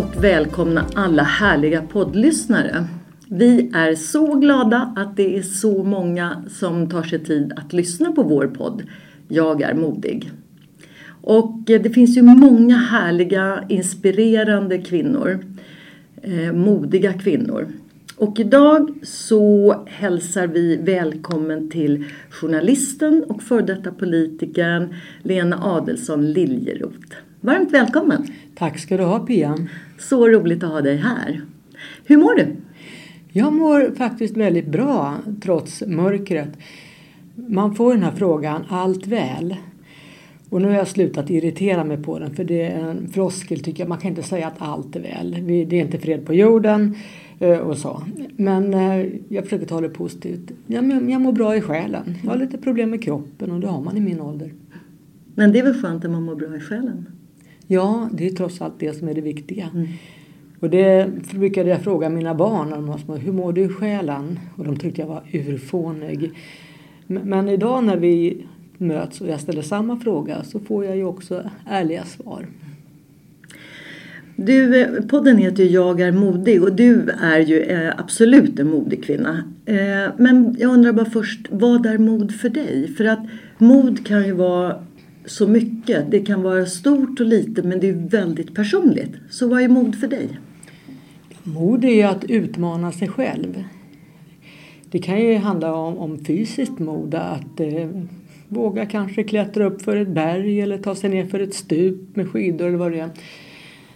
och välkomna alla härliga poddlyssnare. Vi är så glada att det är så många som tar sig tid att lyssna på vår podd Jag är modig. Och det finns ju många härliga, inspirerande kvinnor. Eh, modiga kvinnor. Och idag så hälsar vi välkommen till journalisten och före detta politikern Lena Adelsson Liljeroth. Varmt välkommen! Tack ska du ha Pia. Så roligt att ha dig här. Hur mår du? Jag mår faktiskt väldigt bra trots mörkret. Man får den här frågan, allt väl? Och nu har jag slutat irritera mig på den för det är en floskel tycker jag. Man kan inte säga att allt är väl. Det är inte fred på jorden eh, och så. Men eh, jag försöker ta det positivt. Jag mår bra i själen. Jag har lite problem med kroppen och det har man i min ålder. Men det är väl skönt att man mår bra i själen? Ja, det är trots allt det som är det viktiga. Mm. Och det brukade jag fråga mina barn när de var små. Hur mår du i själen? Och de tyckte jag var urfånig. Men idag när vi möts och jag ställer samma fråga så får jag ju också ärliga svar. Du, eh, podden heter ju Jag är modig och du är ju eh, absolut en modig kvinna. Eh, men jag undrar bara först, vad är mod för dig? För att mod kan ju vara så mycket. Det kan vara stort och litet men det är väldigt personligt. Så vad är mod för dig? Mod är att utmana sig själv. Det kan ju handla om, om fysiskt mod, att eh, våga kanske klättra upp för ett berg eller ta sig ner för ett stup med skidor eller vad det är.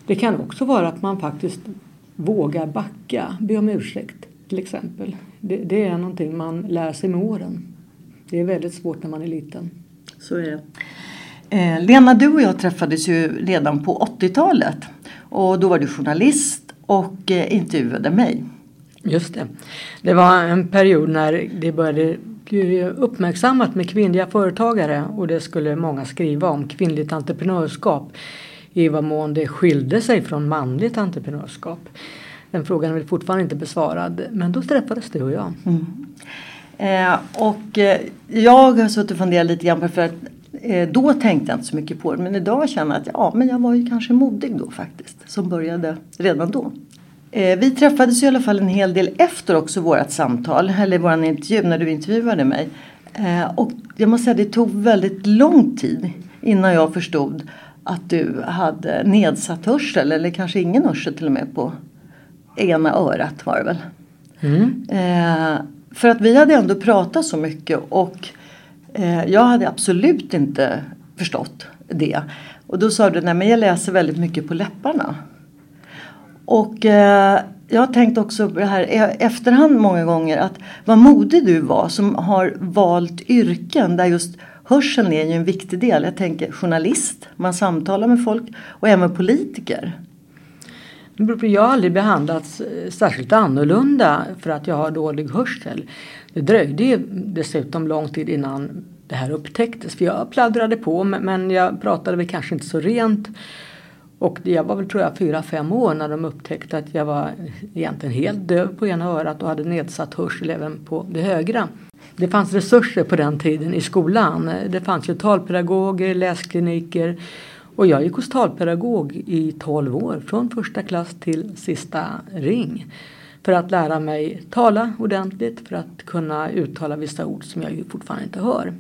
Det kan också vara att man faktiskt vågar backa, be om ursäkt till exempel. Det, det är någonting man lär sig med åren. Det är väldigt svårt när man är liten. Så är det. Eh, Lena, du och jag träffades ju redan på 80-talet. Och då var du journalist och eh, intervjuade mig. Just det. Det var en period när det började bli uppmärksammat med kvinnliga företagare och det skulle många skriva om kvinnligt entreprenörskap i vad mån det skilde sig från manligt entreprenörskap. Den frågan är väl fortfarande inte besvarad men då träffades du och jag. Mm. Eh, och eh, jag har suttit och funderat lite grann på för att då tänkte jag inte så mycket på det men idag känner jag att ja, men jag var ju kanske modig då faktiskt. Som började redan då. Eh, vi träffades i alla fall en hel del efter också vårt samtal, eller vår intervju när du intervjuade mig. Eh, och jag måste säga det tog väldigt lång tid innan jag förstod att du hade nedsatt hörsel eller kanske ingen hörsel till och med på ena örat var det väl. Mm. för att vi hade ändå pratat så mycket och Eh, Eh, jag hade absolut inte förstått det. Och då sa du, nej men jag läser väldigt mycket på läpparna. Och eh, jag har tänkt också på det här i efterhand många gånger att vad modig du var som har valt yrken där just hörseln är ju en viktig del. Jag tänker journalist, man samtalar med folk och även politiker. Jag har aldrig behandlats eh, särskilt annorlunda för att jag har dålig hörsel. Det dröjde ju dessutom lång tid innan det här upptäcktes. För jag pladdrade på men jag pratade väl kanske inte så rent. Och jag var väl tror jag fyra fem år när de upptäckte att jag var egentligen helt döv på ena örat och hade nedsatt hörsel även på det högra. Det fanns resurser på den tiden i skolan. Det fanns ju talpedagoger, läskliniker och jag gick hos talpedagog i 12 år från första klass till sista ring. För att lära mig tala ordentligt för att kunna uttala vissa ord som jag ju fortfarande inte hör.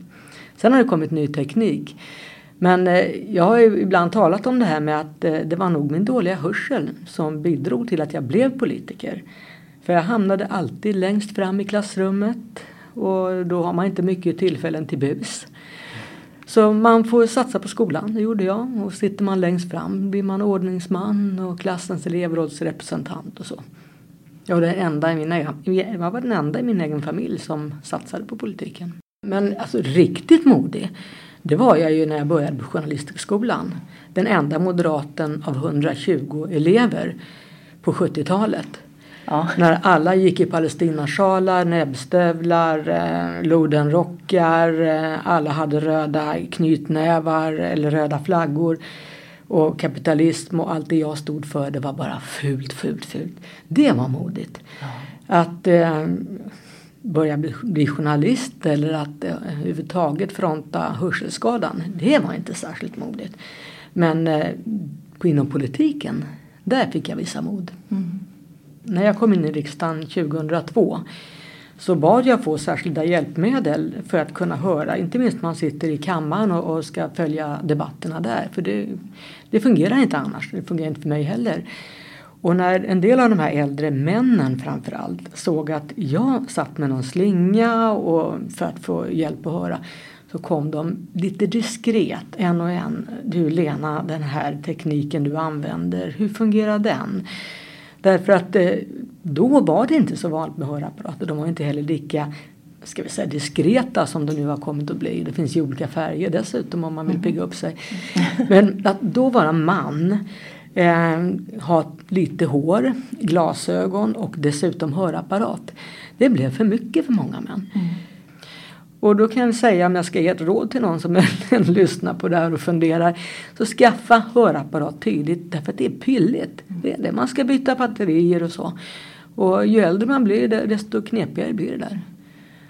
Sen har det kommit ny teknik. Men eh, jag har ju ibland talat om det här med att eh, det var nog min dåliga hörsel som bidrog till att jag blev politiker. För jag hamnade alltid längst fram i klassrummet och då har man inte mycket tillfällen till bus. Så man får satsa på skolan, det gjorde jag. Och sitter man längst fram blir man ordningsman och klassens elevrådsrepresentant och så. Jag var, den enda i min egen, jag var den enda i min egen familj som satsade på politiken. Men alltså riktigt modig, det var jag ju när jag började på Journalisthögskolan. Den enda moderaten av 120 elever på 70-talet. Ja. När alla gick i palestinasjalar, näbbstövlar, eh, lodenrockar, eh, alla hade röda knytnävar eller röda flaggor. Och kapitalism och allt det jag stod för det var bara fult, fult, fult. Det var modigt. Ja. Att eh, börja bli, bli, journalist eller att eh, överhuvudtaget fronta hörselskadan, det var inte särskilt modigt. Men eh, inom politiken, där fick jag visa mod. Mm när jag kom in i riksdagen 2002 så bad jag få särskilda hjälpmedel för att kunna höra, inte minst när man sitter i kammaren och, och ska följa debatterna där. För det, det fungerar inte annars, det fungerar inte för mig heller. Och när en del av de här äldre männen framförallt såg att jag satt med någon slinga och för att få hjälp att höra så kom de lite diskret en och en. Du Lena, den här tekniken du använder, hur fungerar den? Därför att eh, då var det inte så vanligt med hörapparater. De var inte heller lika ska vi säga, diskreta som de nu har kommit att bli. Det finns ju olika färger dessutom om man vill pigga upp sig. Men att då vara man, eh, ha lite hår, glasögon och dessutom hörapparat. Det blev för mycket för många män. Mm. Och då kan jag säga om jag ska ge ett råd till någon som lyssnar på det här och funderar. Så skaffa hörapparat tidigt därför att det är pilligt. Det är det. Man ska byta batterier och så. Och ju äldre man blir desto knepigare blir det där.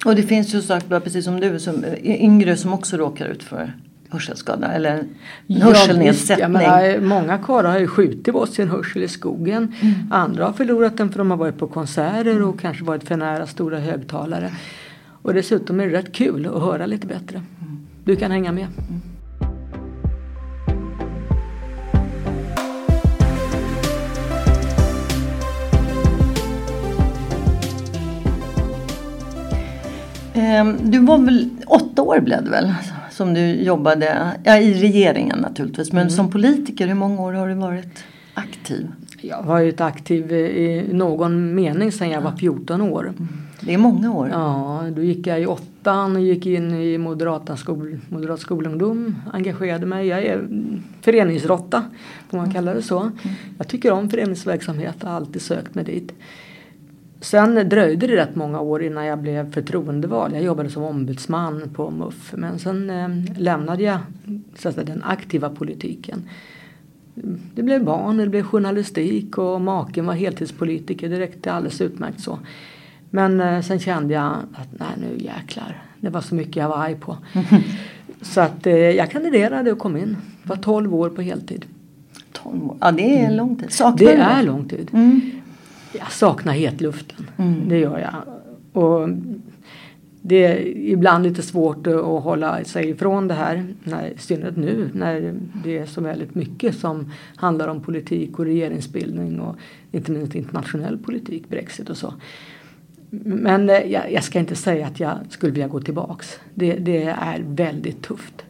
Och det finns ju sagt precis som du som yngre som också råkar ut för hörselskada eller hörselnedsättning. Ja, många karlar har ju skjutit bort sin hörsel i skogen. Mm. Andra har förlorat den för de har varit på konserter och kanske varit för nära stora högtalare. Och dessutom är det rätt kul att höra lite bättre. Du kan hänga med. Ehm, du var väl åtta år blev det väl som du jobbade ja, i regeringen naturligtvis. Men mm. som politiker, hur många år har du varit aktiv? Jag har varit aktiv i någon mening sedan jag var 14 år. Mm. Det är många år. Ja, då gick jag i åttan och gick in i Moderata skol, Moderat skolungdom. Engagerade mig. Jag är föreningsrotta, får man kalla det så. Mm. Jag tycker om föreningsverksamhet och har alltid sökt mig dit. Sen dröjde det rätt många år innan jag blev förtroendevald. Jag jobbade som ombudsman på MUF. Men sen eh, lämnade jag så att säga, den aktiva politiken. Det blev barn, det blev journalistik och maken var heltidspolitiker. Det räckte alldeles utmärkt så. Men eh, sen kände jag att nej nu jäklar. Det var så mycket jag var arg på. så att eh, jag kandiderade och kom in. Det var 12 år på heltid. 12 år, ja det är lång tid. Saknar det är lång tid. Mm. Jag saknar hetluften. Mm. Det gör jag. Och det är ibland lite svårt att hålla sig ifrån det här. När, I synnerhet nu när det är så väldigt mycket som handlar om politik och regeringsbildning och inte minst internationell politik, Brexit och så. Men eh, jag, jag, ska inte säga att jag skulle vilja gå tillbaks. Det, det, är väldigt tufft.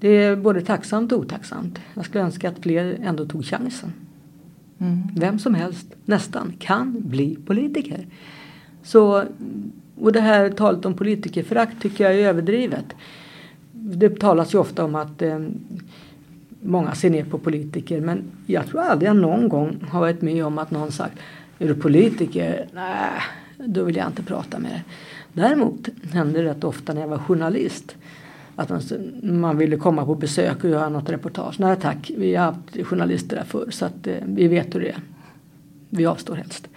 Det är både tacksamt och otacksamt. Jag skulle önska att fler ändå tog chansen. Mm. Vem som helst, nästan, kan bli politiker. Så, och det här talet om politikerförakt tycker jag är överdrivet. Det talas ju ofta om att eh, många ser ner på politiker men jag tror aldrig jag någon gång har varit med om att någon sagt Är du politiker? Nej, då vill jag inte prata med dig. Däremot hände det rätt ofta när jag var journalist att man, man ville komma på besök och göra något reportage. Nej tack, vi har haft journalister där förr så att eh, vi vet hur det är. Vi avstår helst.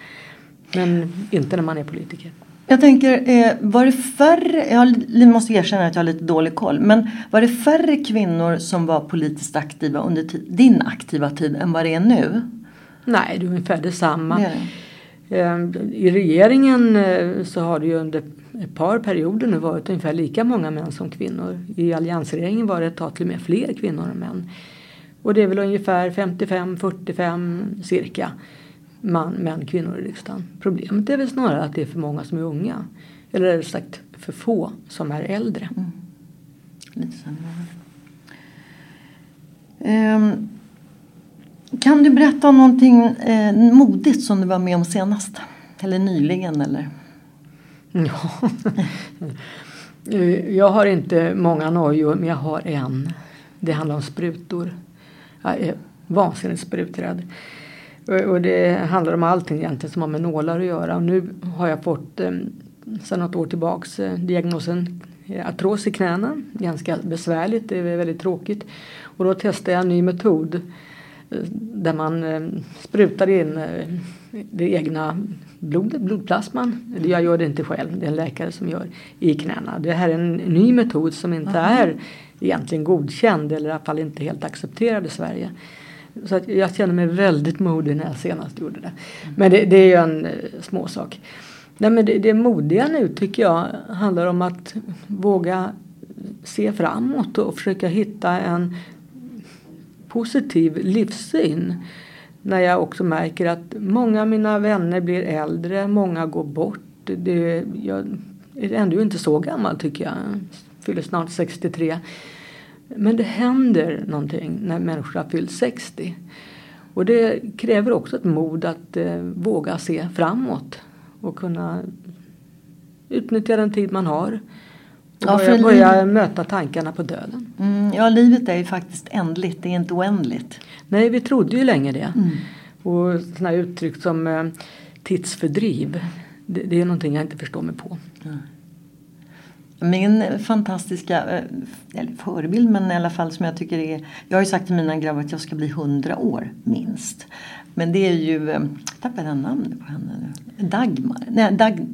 Men inte när man är politiker. Jag tänker, eh, var det färre, jag måste erkänna att jag har lite dålig koll, men var det färre kvinnor som var politiskt aktiva under din aktiva tid än vad det är nu? Nej, det är ungefär detsamma. Det Ehm, I regeringen eh, så har det ju under ett par perioder nu varit ungefär lika många män som kvinnor. I alliansregeringen var det ett tag till och med fler kvinnor än män. Och det är väl ungefär 55-45 cirka man, män, kvinnor i riksdagen. Problemet är väl snarare att det är för många som är unga. Eller rättare sagt för få som är äldre. Mm. Lite um, kan du berätta om någonting eh, modigt som du var med om senast? Eller nyligen eller? Ja. jag har inte många nojor men jag har en. Det handlar om sprutor. Jag är vansinnigt spruträdd. Och det handlar om allting egentligen som har med nålar att göra. Och nu har jag fått eh, sedan något år tillbaks eh, diagnosen artros i knäna. Ganska besvärligt, det är väldigt tråkigt. Och då testade jag en ny metod där man eh, sprutar in eh, det egna blodet, blodplasman. Jag gör det inte själv, det är en läkare som gör i knäna. Det här är en ny metod som inte är egentligen godkänd eller i alla fall inte helt accepterad i Sverige. Så att jag känner mig väldigt modig när jag senast gjorde det. Men det, det är ju en eh, småsak. Nej, men det, det modiga nu tycker jag handlar om att våga se framåt och försöka hitta en positiv livssyn. När jag också märker att många av mina vänner blir äldre, många går bort. Det, jag är ändå inte så gammal tycker jag. jag fyller snart 63. Men det händer någonting när människor har fyllt 60. Och det kräver också ett mod att eh, våga se framåt och kunna utnyttja den tid man har och börja, börja möta tankarna på döden. Mm, ja, livet är ju faktiskt ändligt, det är inte oändligt. Nej, vi trodde ju länge det. Mm. Och sådana uttryck som eh, tidsfördriv, det, det, är någonting jag inte förstår mig på. Mm. Min fantastiska eh, eller förebild, men i alla fall som jag tycker är... Jag har ju sagt till mina grabbar att jag ska bli hundra år minst. Men det är ju, jag eh, tappade jag namnet på henne nu. Dagmar. Nej, Dag,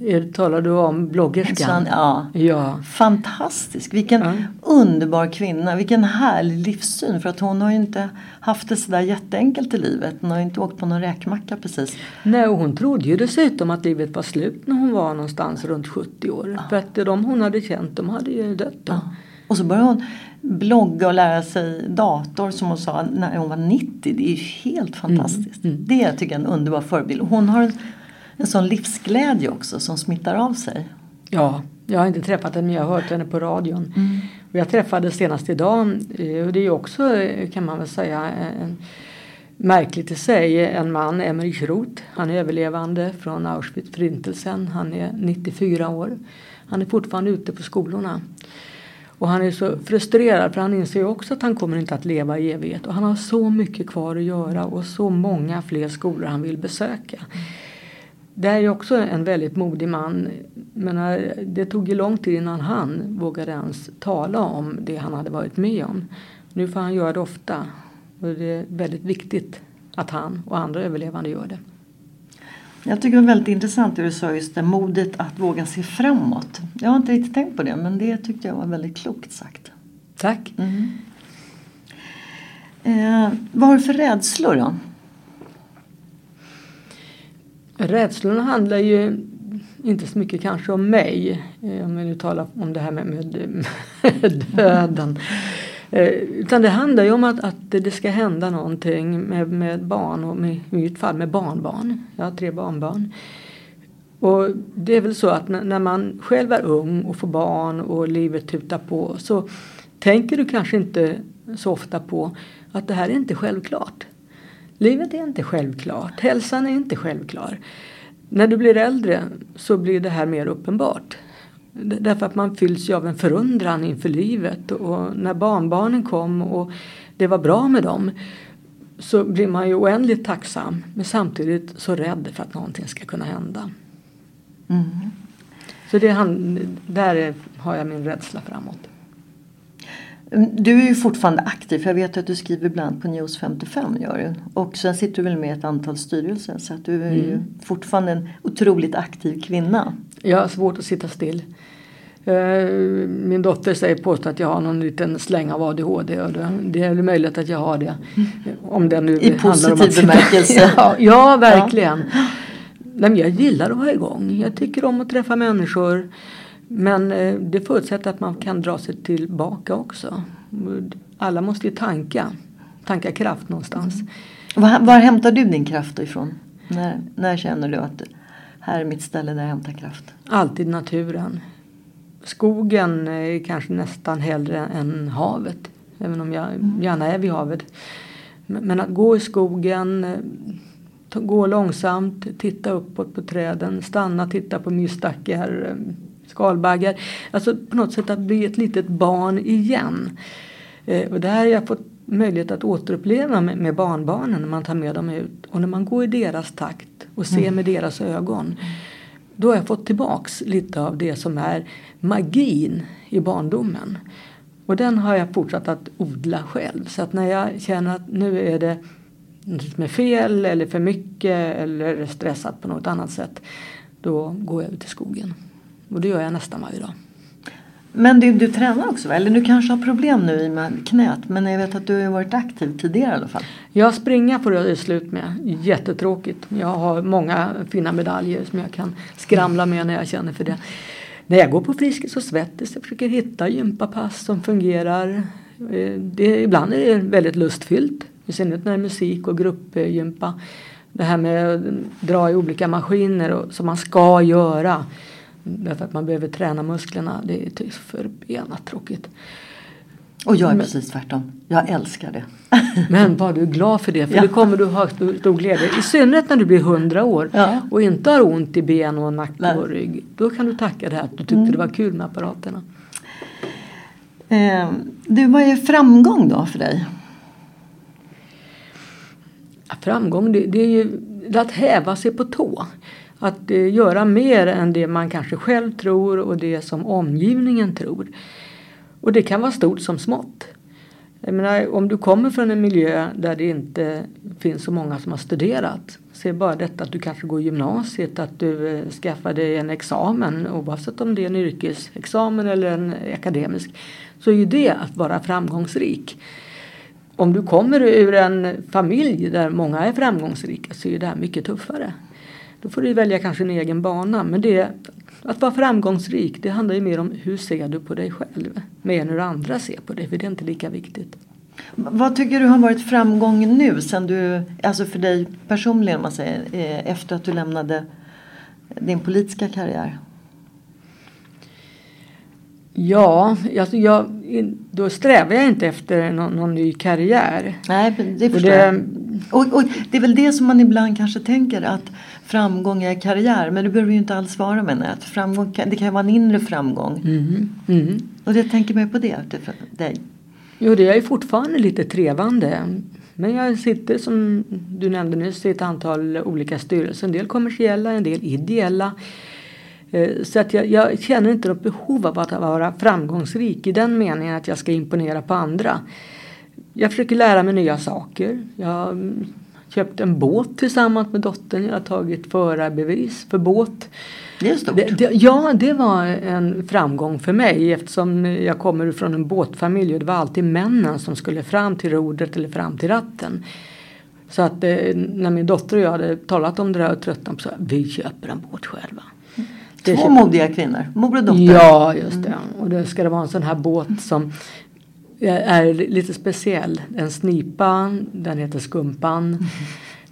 eh, Talar du om bloggerskan? Ja. ja. Fantastisk. Vilken ja. underbar kvinna. Vilken härlig livssyn. För att hon har ju inte haft det sådär jätteenkelt i livet. Hon har ju inte åkt på någon räkmacka precis. Nej, och hon trodde ju dessutom att livet var slut när hon var någonstans runt 70 år. Ja. För att de hon hade känt, de hade ju dött då. Ja. Och så började hon blogga och lära sig dator som hon sa när hon var 90. Det är ju helt fantastiskt. Mm, mm. Det tycker jag är en underbar förebild. Hon har en sån livsglädje också som smittar av sig. Ja, jag har inte träffat henne men jag har hört henne på radion. Mm. Och jag träffade senast idag eh, och det är ju också eh, kan man väl säga en, märkligt i sig. En man, Emmerich Roth, han är överlevande från Auschwitz-förintelsen. Han är 94 år. Han är fortfarande ute på skolorna. Och han är så frustrerad för han inser ju också att han kommer inte att leva i evighet. Och han har så mycket kvar att göra och så många fler skolor han vill besöka. Det är ju också en väldigt modig man. Men eh, det tog ju lång tid innan han vågade ens tala om det han hade varit med om. Nu får han göra det ofta. Och det är väldigt viktigt att han och andra överlevande gör det. Jag tycker det var väldigt intressant det du sa just det, modet att våga se framåt. Jag har inte riktigt tänkt på det men det tyckte jag var väldigt klokt sagt. Tack. Mm. Eh, vad har du för rädslor då? Rädslorna handlar ju inte så mycket kanske om mig. Eh, om vi nu talar om det här med, med, med döden. Eh, utan det handlar ju om att, att det ska hända någonting med, med barn och med, i mitt fall med barnbarn. Jag har tre barnbarn. Och det är väl så att när, när man själv är ung och får barn och livet tutar på så tänker du kanske inte så ofta på att det här är inte självklart. Livet är inte självklart, hälsan är inte självklar. När du blir äldre så blir det här mer uppenbart. Därför att man fylls ju av en förundran inför livet och när barnbarnen kom och det var bra med dem så blir man ju oändligt tacksam men samtidigt så rädd för att någonting ska kunna hända. Mm. Så det, där har jag min rädsla framåt. Du är ju fortfarande aktiv för jag vet att du skriver ibland på News 55 gör du. Och sen sitter du väl med i ett antal styrelser så att du är ju Mm. fortfarande en otroligt aktiv kvinna. Jag har svårt att sitta still. Eh, Min dotter säger påstår att jag har någon liten släng av ADHD och det- är möjligt att jag har det. Om det nu I handlar om positiv att bemärkelse. ja, ja, verkligen. Nej, men jag gillar att vara igång. Jag tycker om att träffa människor. Men eh, det förutsätter att man kan dra sig tillbaka också. Alla måste ju tanka. Tanka kraft någonstans. Var, var hämtar du din kraft ifrån? När, när känner du att här är mitt ställe där jag hämtar kraft? Alltid naturen. Skogen är kanske nästan hellre än havet. Även om jag gärna är vid havet. Men att gå i skogen, eh, gå långsamt, titta uppåt på träden, stanna, titta på myrstackar, eh, skalbaggar. Alltså på något sätt att bli ett litet barn igen. Eh, Och det här har jag fått möjlighet att återuppleva med, med barnbarnen när man tar med dem ut. Och när man går i deras takt och ser med deras ögon. Då har jag fått tillbaks lite av det som är magin i barndomen. Och den har jag fortsatt att odla själv. Så att när jag känner att nu är det något som är fel eller för mycket eller stressat på något annat sätt. Då går jag ut i skogen. Och det gör jag nästan varje dag. Men du, du tränar också va? Eller du kanske har problem nu i med knät. Men jag vet att du har varit aktiv tidigare i alla fall. Jag springa får jag slut med. Jättetråkigt. Jag har många fina medaljer som jag kan skramla med när jag känner för det. När jag går på Friskis och Svettis jag försöker hitta gympapass som fungerar. Eh, det, ibland är det väldigt lustfyllt. I synnerhet när det är musik och gruppgympa. Det här med att dra i olika maskiner och, som man ska göra. Därför att man behöver träna musklerna. Det är förbenat tråkigt. Och jag är Men- precis tvärtom. Jag älskar det. Men var du glad för det, för Ja. det kommer du ha stor, glädje. I synnerhet när du blir 100 år Ja. och inte har ont i ben och nacke Nej. och rygg. Då kan du tacka det här att du tyckte det var kul med apparaterna. Eh, du, vad är framgång då för dig? Ja, Framgång det, det är ju att häva sig på tå. Att eh, göra mer än det man kanske själv tror och det som omgivningen tror. Och det kan vara stort som smått. Jag menar, om du kommer från en miljö där det inte finns så många som har studerat. Se bara detta att du kanske går gymnasiet, att du eh, skaffar dig en examen oavsett om det är en yrkesexamen eller en akademisk. Så är ju det att vara framgångsrik. Om du kommer ur en familj där många är framgångsrika så är det här mycket tuffare. Då får du välja kanske en egen bana. Men det, att vara framgångsrik det handlar ju mer om hur ser du på dig själv. Mer än hur andra ser på dig, för det är inte lika viktigt. Vad tycker du har varit framgång nu sen du, alltså för dig personligen man säger, eh, efter att du lämnade din politiska karriär? Ja, alltså jag, då strävar jag inte efter någon, någon ny karriär. Nej, det förstår det- jag. Och, och det är väl det som man ibland kanske tänker att framgång är karriär. Men det behöver ju inte alls vara menar jag. Att framgång kan, det kan ju vara en inre framgång. Mm. Mm. Och jag tänker mig på det det för dig. Jo, det är fortfarande lite trevande. Men jag sitter som du nämnde nyss i ett antal olika styrelser. En del kommersiella, en del ideella. Eh, Så att jag, jag känner inte något behov av att vara framgångsrik i den meningen att jag ska imponera på andra. Jag försöker lära mig nya saker. Jag har mm, köpt en båt tillsammans med dottern. Jag har tagit förarbevis för båt. Det är stort. Det, det, ja, det var en framgång för mig eftersom jag kommer från en båtfamilj och det var alltid männen som skulle fram till rodret eller fram till ratten. Så att eh, när min dotter och jag hade talat om det där och tröttnat på så vi köper en båt själva. Två modiga kvinnor, mor och dotter. Ja, just det. Och då ska det vara en sån här båt som är lite speciell. En snipa, den heter Skumpan.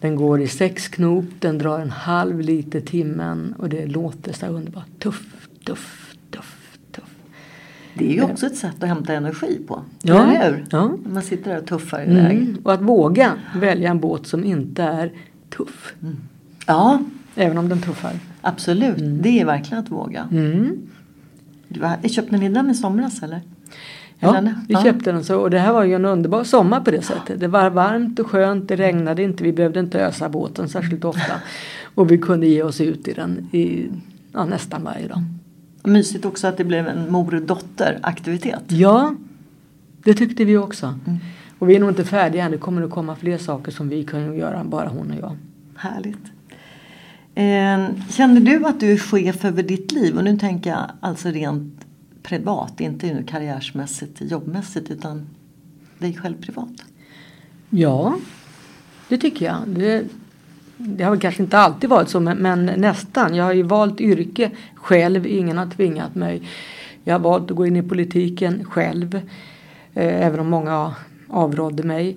Den går i sex knop, den drar en halv liter timmen och det låter så underbart. Tuff, tuff, tuff, tuff. Det är ju också ett sätt att hämta energi på. Ja, Eller ja. Man sitter där och tuffar iväg. Mm. Och att våga välja en båt som inte är tuff. Ja, Även om den tuffar. absolut. Det är verkligen att våga. Mm. Du har, köpte ni den i somras eller? Ja, vi Ja. köpte den så och det här var ju en underbar sommar på det sättet. Det var varmt och skönt, det regnade inte, vi behövde inte ösa båten särskilt ofta. Och vi kunde ge oss ut i den i, ja, nästan varje dag. Mysigt också att det blev en mor-dotter aktivitet. Ja, det tyckte vi också. Och vi är nog inte färdiga än, det kommer att komma fler saker som vi kan göra, bara hon och jag. Härligt. Eh, känner du att du är chef över ditt liv? Och nu tänker jag alltså rent privat, inte nu karriärsmässigt, jobbmässigt utan dig själv privat. Ja, det tycker jag. Det, det har kanske inte alltid varit så men, men nästan. Jag har ju valt yrke själv, ingen har tvingat mig. Jag har valt att gå in i politiken själv. Eh, även om många avrådde mig.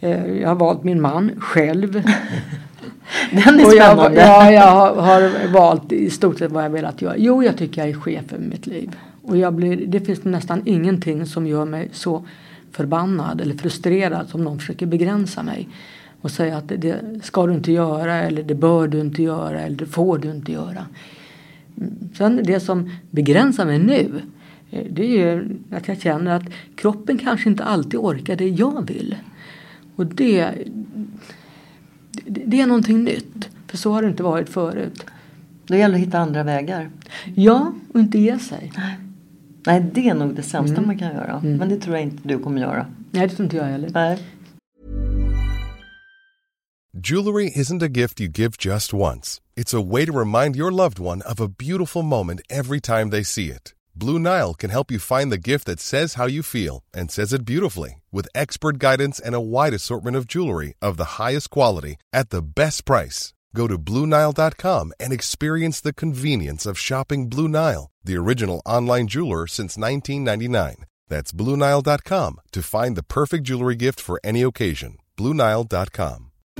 Eh, jag har valt min man själv. Den är Och jag, spännande. ja, jag har, har valt i stort sett vad jag velat göra. Jo, jag tycker jag är chef över mitt liv. Och jag blir, det finns nästan ingenting som gör mig så förbannad eller frustrerad som någon försöker begränsa mig. Och säga att det, det ska du inte göra eller det bör du inte göra eller det får du inte göra. Sen det som begränsar mig nu eh, det är ju att jag känner att kroppen kanske inte alltid orkar det jag vill. Och det, det, det är någonting nytt. För så har det inte varit förut. Då gäller det att hitta andra vägar. Ja, och inte ge sig. Nej, det är nog det sämsta Mm. man kan göra. Men det tror jag inte du kommer göra. Nej, det tror inte jag heller. Nej. Jewelry isn't a gift you give just once. It's a way to remind your loved one of a beautiful moment every time they see it. Blue Nile can help you find the gift that says how you feel and says it beautifully with expert guidance and a wide assortment of jewelry of the highest quality at the best price. Go to BlueNile.com and experience the convenience of shopping Blue Nile, the original online jeweler since 1999. That's BlueNile.com to find the perfect jewelry gift for any occasion. BlueNile.com.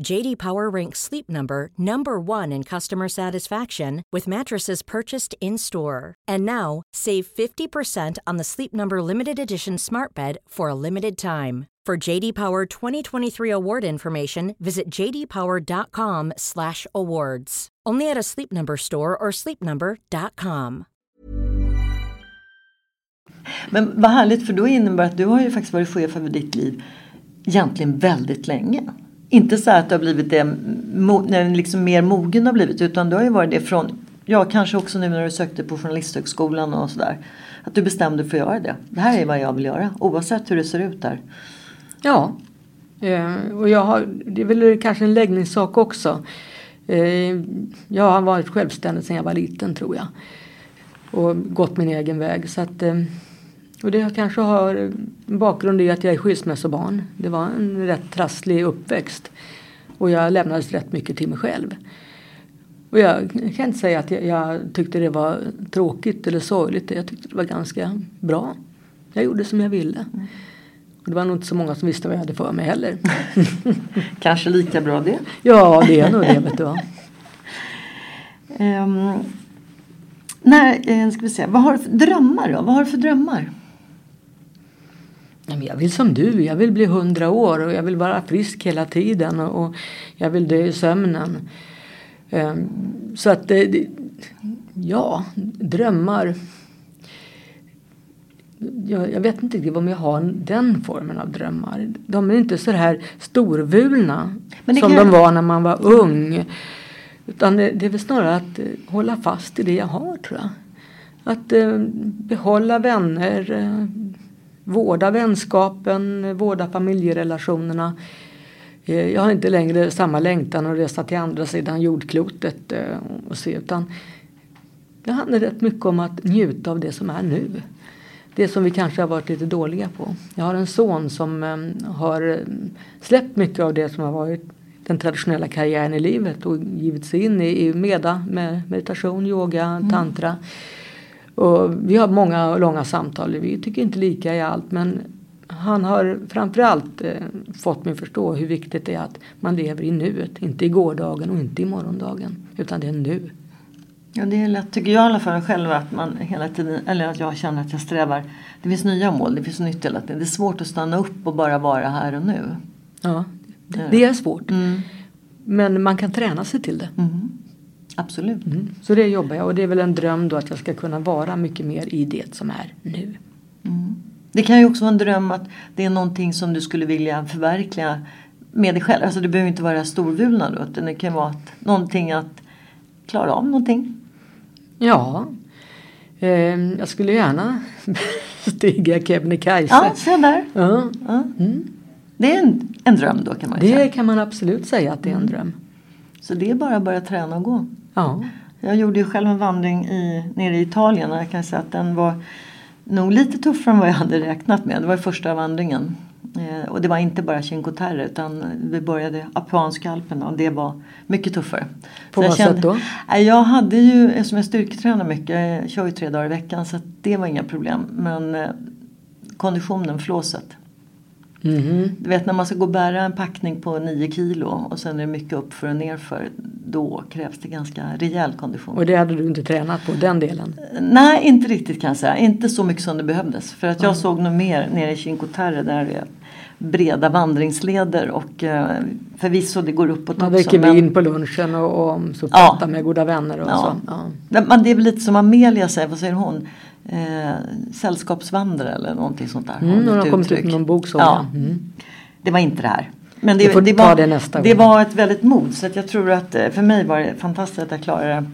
JD Power ranks Sleep Number number 1 in customer satisfaction with mattresses purchased in-store. And now, save 50% on the Sleep Number limited edition Smart Bed for a limited time. For JD Power 2023 award information, visit jdpower.com/awards. Only at a Sleep Number store or sleepnumber.com. Men vad härligt för då innebär att du har ju faktiskt varit chef över ditt liv egentligen väldigt länge. Inte så att du har blivit det när den liksom mer mogen har blivit utan du har ju varit det från, ja kanske också nu när du sökte på Journalisthögskolan och sådär. Att du bestämde för att göra det. Det här är vad jag vill göra oavsett hur det ser ut där. Ja, eh, och jag har, det är väl kanske en läggningssak också. Eh, jag har varit självständig sedan jag var liten tror jag. Och gått min egen väg. Så att, eh, och det kanske har bakgrund i att jag är skilsmässobarn. Det var en rätt trasslig uppväxt. Och jag lämnades rätt mycket till mig själv. Och jag kan inte säga att jag, jag tyckte det var tråkigt eller sorgligt. Jag tyckte det var ganska bra. Jag gjorde som jag ville. Och det var nog inte så många som visste vad jag hade för mig heller. Kanske lika bra det. ja, det är nog det vet du va. Ehm, när, ska vi se, vad har du för drömmar då? Vad har du för drömmar? Jag vill som du, jag vill bli hundra år och jag vill vara frisk hela tiden och, jag vill dö i sömnen. Ehm, så att ja, drömmar. Jag, jag vet inte riktigt om jag har den formen av drömmar. De är inte så här storvulna som kan- de var när man var ung. Utan det, det är väl snarare att eh, hålla fast i det jag har tror jag. Att eh, behålla vänner, eh, vårda vänskapen, vårda familjerelationerna. Eh, jag har inte längre samma längtan att resa till andra sidan jordklotet eh, och se utan det handlar rätt mycket om att njuta av det som är nu. Det som vi kanske har varit lite dåliga på. Jag har en son som eh, har släppt mycket av det som har varit den traditionella karriären i livet och givit sig in i, meda med meditation, yoga, mm. Och vi har många långa samtal. Vi tycker inte lika i allt men han har framförallt eh, fått mig förstå hur viktigt det är att man lever i nuet. Inte i gårdagen och inte i morgondagen. Utan det är nu. Ja, det är lätt, tycker jag i alla fall själv, att man hela tiden, eller att jag känner att jag strävar. Det finns nya mål, det finns nytt hela tiden. Det är svårt att stanna upp och bara vara här och nu. Ja, det är svårt. Mm. Men man kan träna sig till det. Mm. Absolut. Mm. Så det jobbar jag och det är väl en dröm då att jag ska kunna vara mycket mer i det som är nu. Mm. Det kan ju också vara en dröm att det är någonting som du skulle vilja förverkliga med dig själv. Alltså det behöver inte vara storvulna då. Utan det kan vara att, någonting att klara av någonting. Ja. Eh, jag skulle gärna stiga Kebnekaise. Ja, se där. Ja. ja. Mm. Det är en, en dröm då kan man Det säga. kan man absolut säga att det är en mm. dröm. Så det är bara att börja träna och gå. Ja. Jag gjorde ju själv en vandring i, nere i Italien och jag kan säga att den var nog lite tuffare än vad jag hade räknat med. Det var första vandringen. Eh, och det var inte bara Cinque Terre utan vi började Apuanska Alperna och det var mycket tuffare. På vad sätt då? Jag hade ju, eftersom jag styrketränar mycket, jag kör ju tre dagar i veckan så det var inga problem. Men eh, konditionen, flåset. Mm. Du vet när man ska gå och bära en packning på 9 kilo och sen är det mycket uppför och nerför. Då krävs det ganska rejäl kondition. Och det hade du inte tränat på, den delen? Nej, inte riktigt kan jag säga. Inte så mycket som det behövdes. För att jag mm. såg nog mer nere i Cinque Terre där det är breda vandringsleder och eh, förvisso det går uppåt Man också. Man dricker vin på lunchen och, och så pratar ja. med goda vänner och ja. så. Ja. Men det är väl lite som Amelia säger, vad säger hon? Eh, sällskapsvandrare eller någonting sånt där. Mm, hon har kommit ut med någon bok så. Ja. Mm. Det var inte det här. Men det, det, var, det, det var ett väldigt mod så att jag tror att eh, för mig var det fantastiskt att jag klarade det.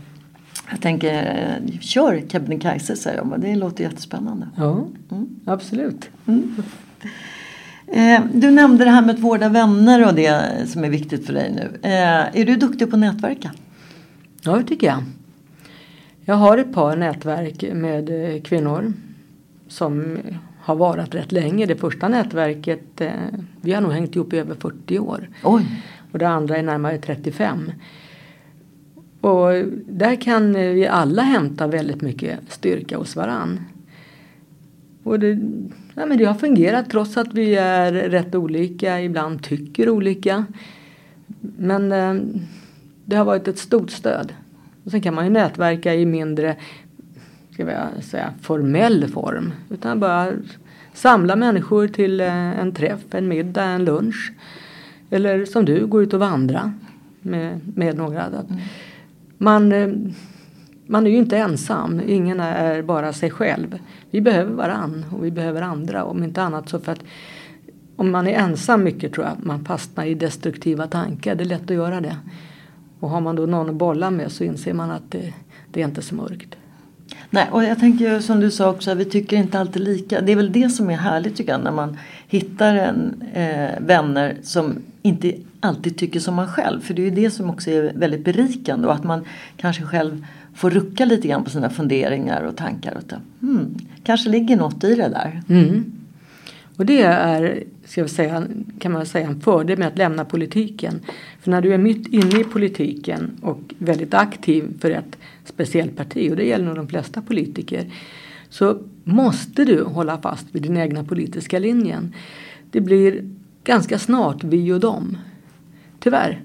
Jag tänker, eh, kör Kebnekaise säger jag. Det låter jättespännande. Ja, mm. absolut. Mm. Eh, du nämnde det här med att vårda vänner och det som är viktigt för dig nu. Eh, är du duktig på att nätverka? Ja, det tycker jag. Jag har ett par nätverk med eh, kvinnor som har varit rätt länge. Det första nätverket, vi har nog hängt ihop i över 40 år. Oj. Och det andra är närmare 35. Och där kan vi alla hämta väldigt mycket styrka hos varann. Och det, ja, men det har fungerat trots att vi är rätt olika, ibland tycker olika. Men eh, det har varit ett stort stöd. Och sen kan man ju nätverka i mindre ska jag säga, formell form. Utan bara samla människor till eh, en träff, en middag, en lunch. Eller som du, gå ut och vandra med, med några. Mm. Man, eh, man är ju inte ensam, ingen är bara sig själv. Vi behöver varann och vi behöver andra om inte annat så för att om man är ensam mycket tror jag man fastnar i destruktiva tankar. Det är lätt att göra det. Och har man då någon att bolla med så inser man att det, det är inte så mörkt. Nej, och jag tänker som du sa också, vi tycker inte alltid lika. Det är väl det som är härligt tycker jag, när man hittar en, eh, vänner som inte alltid tycker som man själv. För det är ju det som också är väldigt berikande och att man kanske själv får rucka lite grann på sina funderingar och tankar. Och hmm, kanske ligger något i det där. Mm. Och det är, ska vi säga, kan man säga, en fördel med att lämna politiken. För när du är mitt inne i politiken och väldigt aktiv för ett speciellt parti, och det gäller nog de flesta politiker, så måste du hålla fast vid din egna politiska linjen. Det blir ganska snart vi och dem. Tyvärr.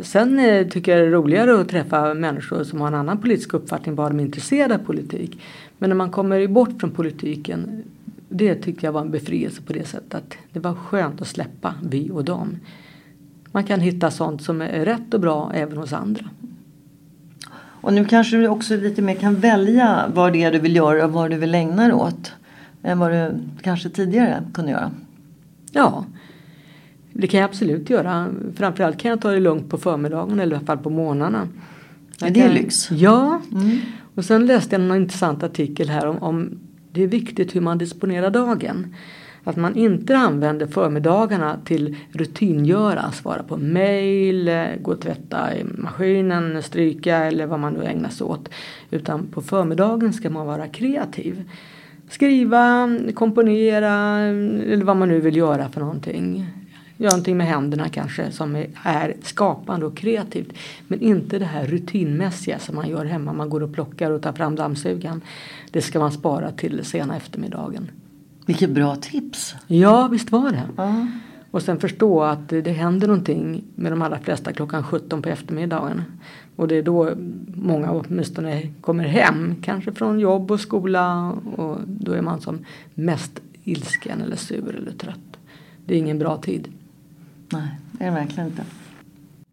Sen eh, tycker jag det är roligare att träffa människor som har en annan politisk uppfattning, bara de är intresserade av politik. Men när man kommer bort från politiken, det tyckte jag var en befrielse på det sättet att det var skönt att släppa vi och dem. Man kan hitta sånt som är rätt och bra även hos andra. Och nu kanske du också lite mer kan välja vad det är du vill göra och vad du vill ägna dig åt. Än vad du kanske tidigare kunde göra. Ja, det kan jag absolut göra. Framförallt kan jag ta det lugnt på förmiddagen eller i alla fall på morgnarna. Är det är lyx? Ja. Mm. Och sen läste jag en intressant artikel här om, om det är viktigt hur man disponerar dagen. Att man inte använder förmiddagarna till rutingöra, svara på mail, gå och tvätta i maskinen, stryka eller vad man nu ägnar sig åt. Utan på förmiddagen ska man vara kreativ. Skriva, komponera eller vad man nu vill göra för någonting. Göra någonting med händerna kanske som är skapande och kreativt. Men inte det här rutinmässiga som man gör hemma. Man går och plockar och tar fram dammsugaren. Det ska man spara till sena eftermiddagen. Vilket bra tips! Ja, visst var det. Ja. Och sen förstå att det händer någonting med de allra flesta klockan 17 på eftermiddagen. Och det är då många åtminstone kommer hem, kanske från jobb och skola och då är man som mest ilsken eller sur eller trött. Det är ingen bra tid. Nej, det är det verkligen inte.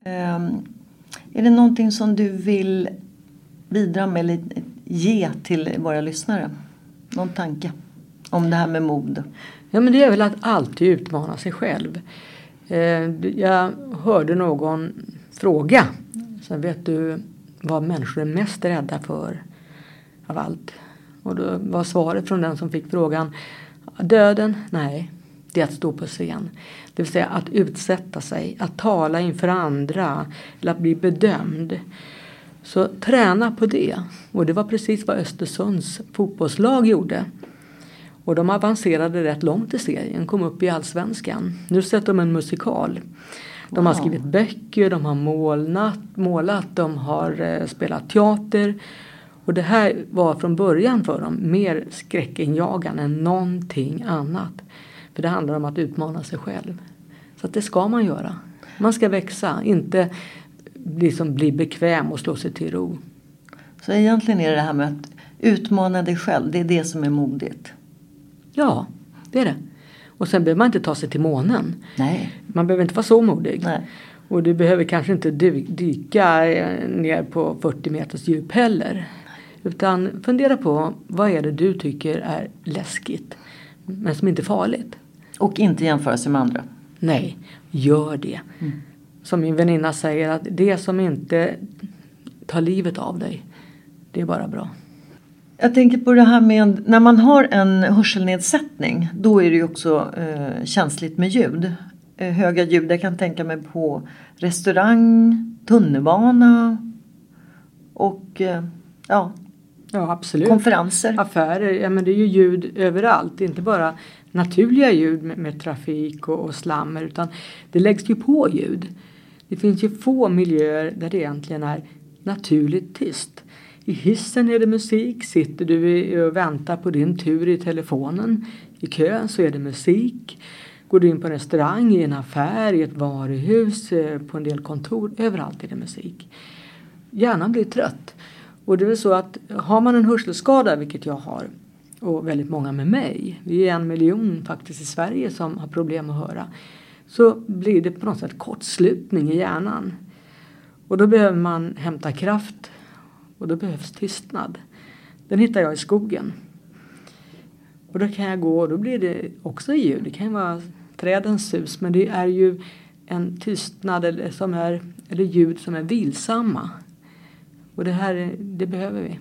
Um, är det någonting som du vill bidra med eller ge till våra lyssnare? Någon tanke om det här med mod? Ja men det är väl att alltid utmana sig själv. Ehm, jag hörde någon fråga. Sen vet du vad människor är mest rädda för av allt? Och då var svaret från den som fick frågan Döden? Nej, det är att stå på scen. Det vill säga att utsätta sig, att tala inför andra eller att bli bedömd. Så träna på det. Och det var precis vad Östersunds fotbollslag gjorde. Och de avancerade rätt långt i serien, kom upp i allsvenskan. Nu sätter de en musikal. De har skrivit böcker, de har målat, målat de har eh, spelat teater. Och det här var från början för dem mer skräckinjagande än någonting annat. För det handlar om att utmana sig själv. Så att det ska man göra. Man ska växa, inte liksom bli bekväm och slå sig till ro. Så egentligen är det här med att utmana dig själv, det är det som är modigt? Ja, det är det. Och sen behöver man inte ta sig till månen. Nej. Man behöver inte vara så modig. Nej. Och du behöver kanske inte dyka ner på 40 meters djup heller. Utan fundera på vad är det du tycker är läskigt men som inte är farligt. Och inte jämföra sig med andra. Nej, gör det. Mm. Som min väninna säger att det som inte tar livet av dig, det är bara bra. Jag tänker på det här med när man har en hörselnedsättning då är det ju också eh, känsligt med ljud. Eh, höga ljud, jag kan tänka mig på restaurang, tunnelbana och eh, ja, ja absolut. konferenser. Affärer, ja men det är ju ljud överallt, inte bara naturliga ljud med, med trafik och, och slammer utan det läggs ju på ljud. Det finns ju få miljöer där det egentligen är naturligt tyst. I hissen är det musik. Sitter du och väntar på din tur i telefonen i kön så är det musik. Går du in på en restaurang, i en affär, i ett varuhus, eh, på en del kontor, överallt är det musik. Hjärnan blir trött. Och det är väl så att har man en hörselskada, vilket jag har, och väldigt många med mig, vi är en miljon faktiskt i Sverige som har problem att höra, så blir det på något sätt kortslutning i hjärnan. Och då behöver man hämta kraft och då behövs tystnad. Den hittar jag i skogen. Och då kan jag gå och då blir det också ljud. Det kan vara trädens sus men det är ju en tystnad eller, som är, eller ljud som är vilsamma. Och det här det behöver vi.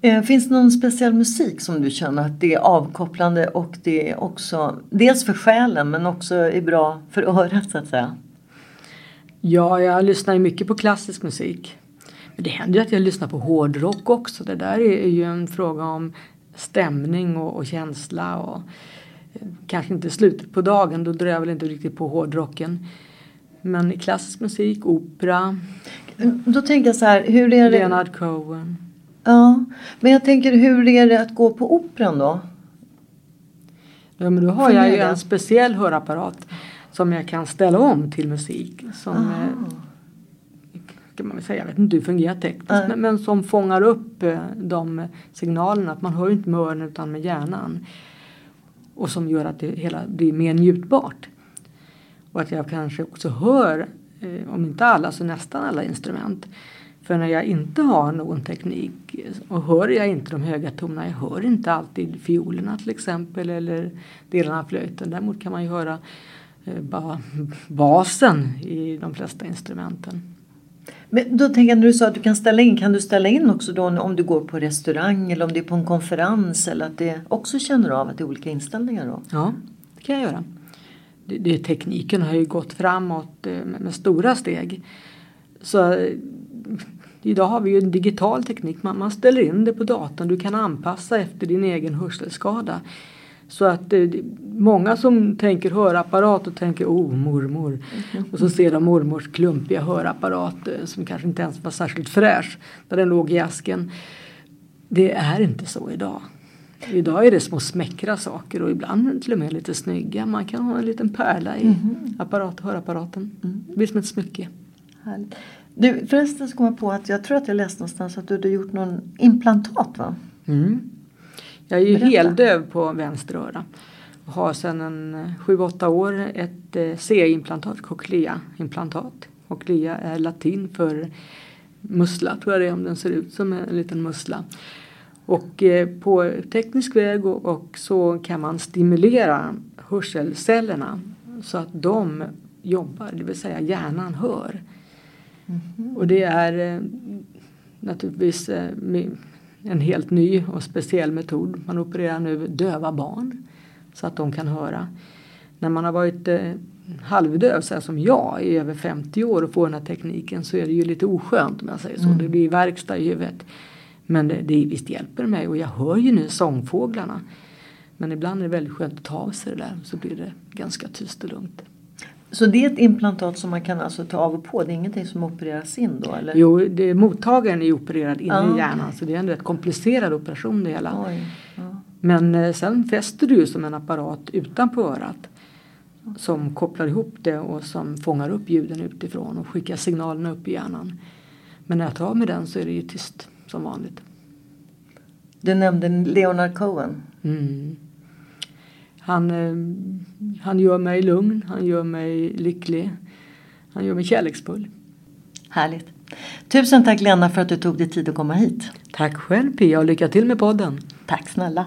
Eh, finns det någon speciell musik som du känner att det är avkopplande och det är också dels för själen men också är bra för örat så att säga? Ja, jag lyssnar mycket på klassisk musik. Men det händer ju att jag lyssnar på hårdrock också. Det där är ju en fråga om stämning och, och känsla och eh, kanske inte slutet på dagen, då drar jag väl inte riktigt på hårdrocken. Men klassisk musik, opera. Då tänker jag så här, hur är det? Leonard Cohen. Ja, men jag tänker hur är det att gå på operan då? Ja men då har jag ju en speciell hörapparat som jag kan ställa om till musik. Som, ah kan man väl säga, jag vet inte hur det fungerar tekniskt, mm. men, men, som fångar upp eh, de signalerna. Att man hör inte med öronen utan med hjärnan. Och som gör att det hela blir mer njutbart. Och att jag kanske också hör, eh, om inte alla så nästan alla instrument. För när jag inte har någon teknik och hör jag inte de höga tonerna, jag hör inte alltid fiolerna till exempel eller delarna av flöjten. Däremot kan man ju höra eh, bara basen i de flesta instrumenten. Men då tänker jag när du sa att du kan ställa in, kan du ställa in också då om du går på restaurang eller om det är på en konferens eller att det också känner av att det är olika inställningar då? Ja, det kan jag göra. Det, det, tekniken har ju gått framåt eh, med, med stora steg. Så idag har vi ju en digital teknik. Man, man ställer in det på datorn. Du kan anpassa efter din egen hörselskada. Så att eh, många som tänker hörapparat och tänker oh mormor. Mm. Och så ser de mormors klumpiga hörapparat eh, som kanske inte ens var särskilt fräsch. Där den låg i asken. Det är inte så idag. Idag är det små smäckra saker och ibland till och med lite snygga. Man kan ha en liten pärla i mm. apparat, hörapparaten. Mm. Det blir som ett smycke. Härligt. Du, förresten så kom jag på att jag tror att jag läste någonstans att du hade gjort någon implantat va? Mm. Jag är ju Berätta. heldöv på vänster öra. Och har sedan en 7-8 år ett eh, C-implantat, cochlea-implantat. Cochlea är latin för mussla tror jag det är om den ser ut som en liten mussla. Och eh, på teknisk väg och, och så kan man stimulera hörselcellerna så att de jobbar, det vill säga hjärnan hör. Mm. Och det är eh, naturligtvis eh, en helt ny och speciell metod. Man opererar nu döva barn så att de kan höra. När man har varit eh, halvdöv, så som jag, i över 50 år och får den här tekniken så är det ju lite oskönt om jag säger så. Mm. Det blir verkstad i huvudet. Men det, det visst hjälper mig och jag hör ju nu sångfåglarna. Men ibland är det väldigt skönt att ta av sig det där så blir det ganska tyst och lugnt. Så det är ett implantat som man kan alltså ta av och på? Det är ingenting som opereras in då? Eller? Jo, det, mottagaren är opererad inne ah, i hjärnan så det är en rätt komplicerad operation det hela. Oj, ja. Men eh, sen fäster du som en apparat utanpå örat som kopplar ihop det och som fångar upp ljuden utifrån och skickar signalerna upp i hjärnan. Men när jag tar av med den så är det ju tyst som vanligt. Du nämnde Leonard Cohen. Mm. Han, eh, han gör mig lugn, han gör mig lycklig, han gör mig kärleksfull. Härligt. Tusen tack Lena för att du tog dig tid att komma hit. Tack själv Pia och lycka till med podden. Tack snälla.